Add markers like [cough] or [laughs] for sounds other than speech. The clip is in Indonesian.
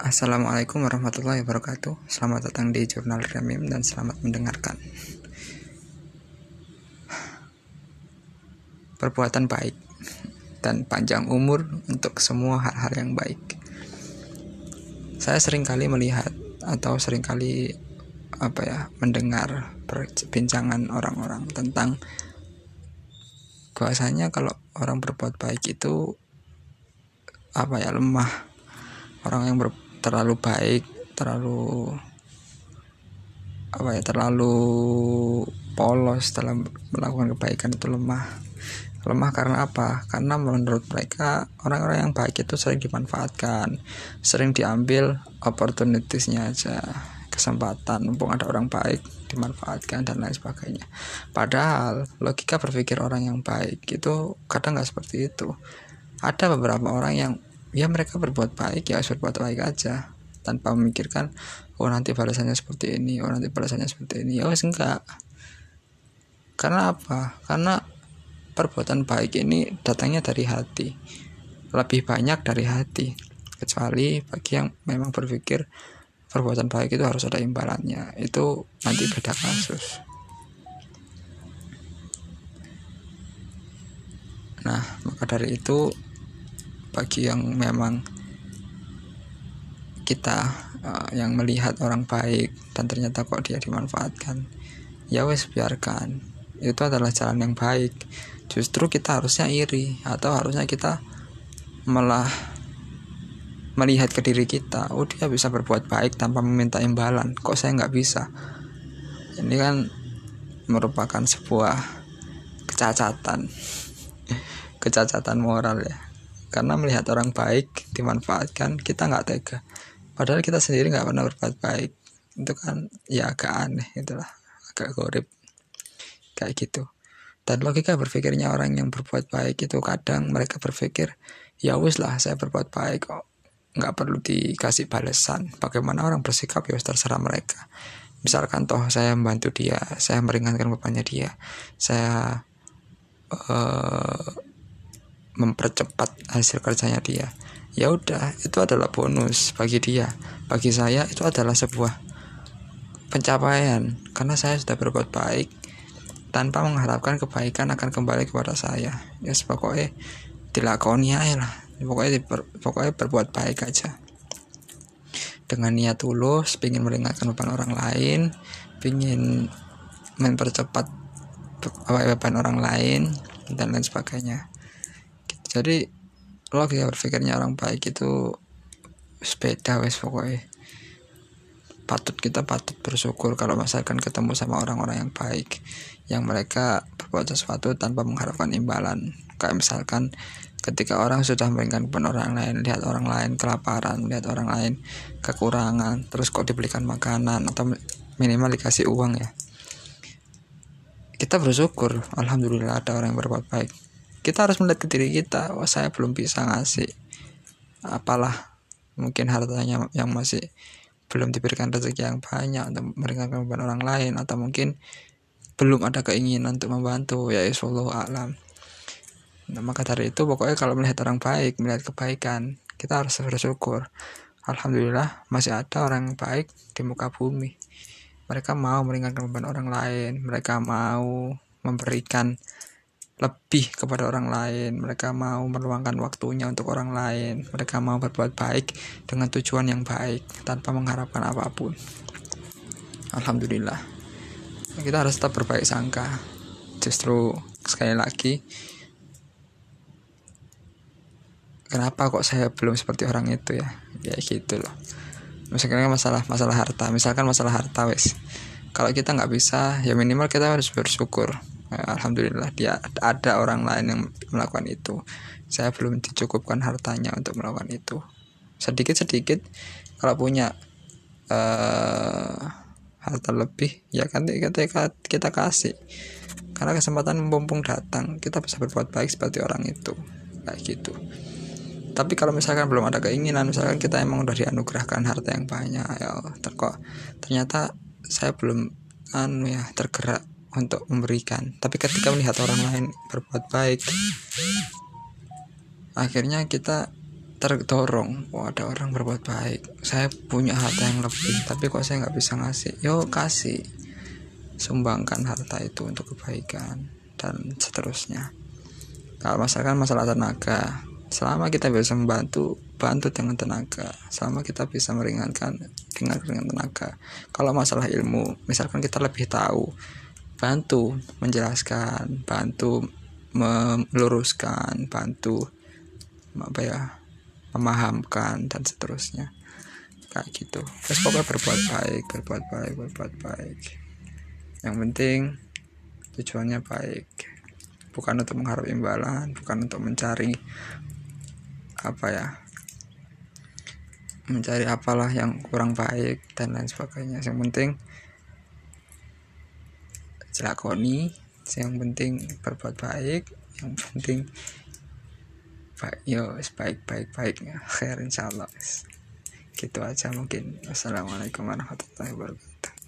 Assalamualaikum warahmatullahi wabarakatuh. Selamat datang di Jurnal Remim dan selamat mendengarkan. Perbuatan baik dan panjang umur untuk semua hal-hal yang baik. Saya sering kali melihat atau sering kali apa ya mendengar perbincangan orang-orang tentang bahwasanya kalau orang berbuat baik itu apa ya lemah. Orang yang ber, terlalu baik terlalu apa ya terlalu polos dalam melakukan kebaikan itu lemah. Lemah karena apa? Karena menurut mereka orang-orang yang baik itu sering dimanfaatkan sering diambil opportunitiesnya aja kesempatan mumpung ada orang baik dimanfaatkan dan lain sebagainya. Padahal logika berpikir orang yang baik itu kadang nggak seperti itu. Ada beberapa orang yang ya mereka berbuat baik ya berbuat baik aja. Tanpa memikirkan oh nanti balasannya seperti ini oh nanti balasannya seperti ini. Ya wes enggak. Karena apa? Karena perbuatan baik ini datangnya dari hati. Lebih banyak dari hati. Kecuali bagi yang memang berpikir perbuatan baik itu harus ada imbalannya. Itu nanti beda kasus. Nah maka dari itu bagi yang memang kita uh, yang melihat orang baik dan ternyata kok dia dimanfaatkan ya wes biarkan. Itu adalah jalan yang baik. Justru kita harusnya iri atau harusnya kita malah melihat ke diri kita oh dia bisa berbuat baik tanpa meminta imbalan. Kok saya nggak bisa? Ini kan merupakan sebuah kecacatan. [laughs] Kecacatan moral ya karena melihat orang baik dimanfaatkan kita nggak tega. Padahal kita sendiri nggak pernah berbuat baik. Itu kan ya agak aneh itulah agak gorib kayak gitu. Dan logika berpikirnya orang yang berbuat baik itu kadang mereka berpikir ya wis lah saya berbuat baik kok. Nggak perlu dikasih balasan bagaimana orang bersikap ya terserah mereka. Misalkan toh saya membantu dia saya meringankan bebannya dia. Saya uh, mempercepat hasil kerjanya dia. Ya udah itu adalah bonus bagi dia. Bagi saya itu adalah sebuah pencapaian. Karena saya sudah berbuat baik tanpa mengharapkan kebaikan akan kembali kepada saya. Ya yes, pokoknya dilakoni aja lah. Pokoknya ber, pokoknya berbuat baik aja. Dengan niat tulus ingin meringankan beban orang lain ingin mempercepat beban orang lain dan lain sebagainya jadi logika berpikirnya orang baik itu sepeda wes pokoknya. Patut kita patut bersyukur kalau misalkan ketemu sama orang-orang yang baik yang mereka berbuat sesuatu tanpa mengharapkan imbalan. Kayak misalkan ketika orang sudah memberikan kepada orang lain lihat orang lain kelaparan lihat orang lain kekurangan terus kok dibelikan makanan atau minimal dikasih uang ya. Kita bersyukur alhamdulillah ada orang yang berbuat baik kita harus melihat ke diri kita oh saya belum bisa ngasih apalah mungkin hartanya yang masih belum diberikan rezeki yang banyak untuk meringankan beban orang lain atau mungkin belum ada keinginan untuk membantu. Ya Allah alam. Nah, maka dari itu pokoknya kalau melihat orang baik melihat kebaikan kita harus bersyukur. Alhamdulillah masih ada orang baik di muka bumi. Mereka mau meringankan beban orang lain mereka mau memberikan lebih kepada orang lain, mereka mau meluangkan waktunya untuk orang lain, mereka mau berbuat baik dengan tujuan yang baik tanpa mengharapkan apa pun. Alhamdulillah, kita harus tetap berbaik sangka. Justru sekali lagi, kenapa kok saya belum seperti orang itu ya? Ya gitu loh. Misalkan masalah masalah harta, misalkan masalah harta wes. Kalau kita nggak bisa, ya minimal kita harus bersyukur alhamdulillah dia ada orang lain yang melakukan itu. Saya belum dicukupkan hartanya untuk melakukan itu. Sedikit sedikit kalau punya uh, harta lebih ya kan kita, kita kasih. Karena kesempatan mumpung datang kita bisa berbuat baik seperti orang itu. Kayak gitu. Tapi kalau misalkan belum ada keinginan misalkan kita emang udah dianugerahkan harta yang banyak ya ternyata saya belum anu ya tergerak untuk memberikan. Tapi ketika melihat orang lain berbuat baik akhirnya kita terdorong. Oh ada orang berbuat baik. Saya punya harta yang lebih tapi kok saya nggak bisa ngasih? Yo kasih. Sumbangkan harta itu untuk kebaikan dan seterusnya. Kalau masalah masalah tenaga selama kita bisa membantu bantu dengan tenaga. Selama kita bisa meringankan dengan dengan tenaga. Kalau masalah ilmu misalkan kita lebih tahu bantu menjelaskan bantu meluruskan bantu apa ya memahamkan dan seterusnya. Kayak gitu. Terus pokoknya berbuat baik berbuat baik berbuat baik. Yang penting tujuannya baik. Bukan untuk mengharap imbalan bukan untuk mencari apa ya mencari apalah yang kurang baik dan lain sebagainya. Yang penting celakoni yang penting berbuat baik yang penting baik yo baik baik baiknya khair insyaallah gitu aja mungkin. Wassalamualaikum warahmatullahi wabarakatuh